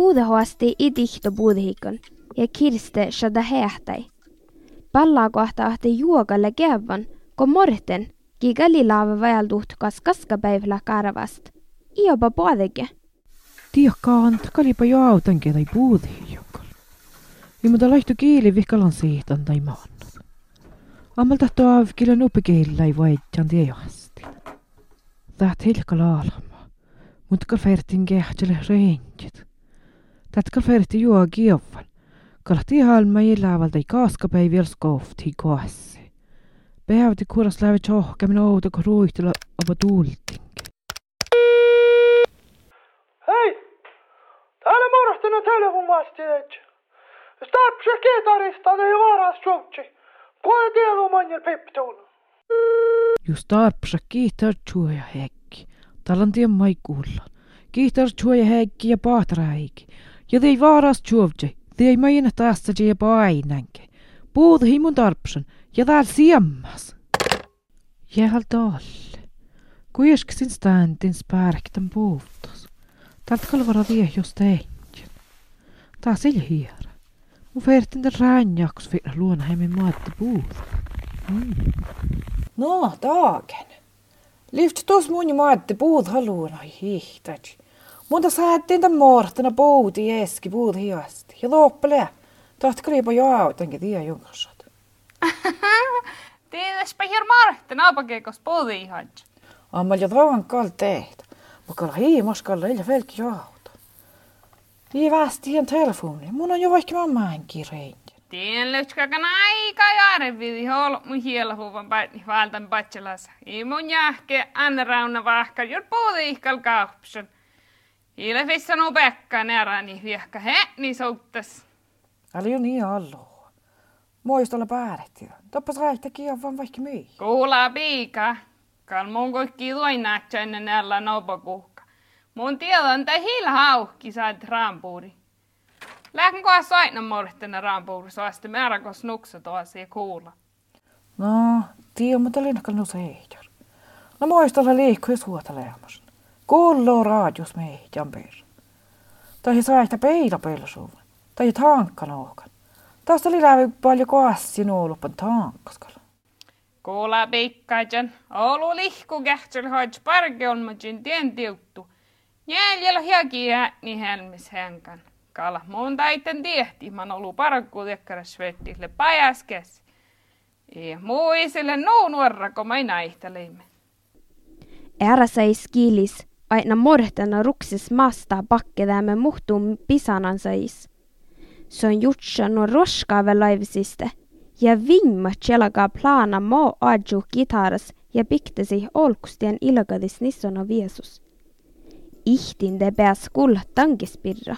Puudehoasti idihto puudehikon ja kirste shada heähtäi. Pallaa kohta ahti juogalle kevan, kun morten, kigali laava vajalduht kas kaskapäivälä karvast. Iopa puodeke. Tiekkaan, kalipa jo autankin tai puudehikon. Ja mutta laihtu kieli vihkalan siitan tai maannut. Ammalta tuo kyllä nupekeillä ei voi tiejasti. Täht hilka laalama, mutta kalfertin kehtele reenjit. Tätä kaverti juo kiovvan. Kalat ihalma illavalta ei kaaskapäivi jos kohti koassi. Peavti kuulas lävi tjohkemin outo, kun ruihtilla opa tuulting. Hei! Täällä murhtinu telefon vasti et. Starpsi kitarista ei varas tjohtsi. Kuule tielu manjel piptuun. Just tarpsa kiitar tjuoja hekki. Täällä on tien maikuulla. Kiitar tjuoja hekki ja pahtra hekki. Ja ei vaaras juovje, ei maina taasta je painanke. Puuta himun tarpsen, ja tääl siemmas. Jääl tolle. Kuisksin standin spärkten puutus. Täältä kalvara vie jos teintjen. Taas ei hiera. Mun vertin tän räänjaks vielä luona hemmin maatte puuta. Mm. No, taaken. Lift tuossa mun maatte puuta haluun, ai hiihtäjä. Mutta saatiin tämän mortana puudi eski puud hiasti. Ja loppele. Tahti kriipa jo autankin tie junkassat. Tiedäspä hier marhten apakekos puudi ihan. Amma jo tavan kal teht. Mutta kalla hiimas kalla illa velki jo auta. Ii västi hien telefoni. Mun on jo vaikka mammaan kireen. Tien lytskakan aika järvidi hol mun hiellä huvan päin valtan patselas. I mun jähke anna rauna vahka jur puudi ihkal kaupsen. Ile fissanu pekka neräni viehkä he niin souttas. Oli jo niin allu. Muistolla päärettiin. Toppas raihta kievan vaikka myi. Kuulaa piika. Kal mun kaikki tuinaatsa ennen näillä nopakuhka. Mun tiedon tai hiillä hauhki saat rampuuri. Lähden kohan soitna morhtena rampuuri soasti määräkos nuksa tuossa ja kuulla. No, tiedä, mutta linnakal nu seijär. No muistolla liikkuu suota leemas. Kuuluu raadios meidän per. Tai saihta peila pelsuun. Tai tankkan ookan. Tästä oli läpi paljon koassi nuolupan tankkaskalla. Kuulaa piikkajan. Olu lihku kähtsel hoits parke on majin tien tiuttu. Jäljellä hiakin ääni helmis hänkan. Kala mun taiten tiehti, man olu parkku tekkäräs vettille pajaskes. Ja muu isille nuu nuorra, kun mä näihtelimme. Ära sai skilis, aina mortena ruksis masta pakkedäämme muhtuun pisanan sais. Se on jutsa no roskaave laivisiste, ja vimma tjelaga plana mo adju gitaras ja piktesi olkustien ilgadis nissona viesus. Ihtin de bää skull tangispirra.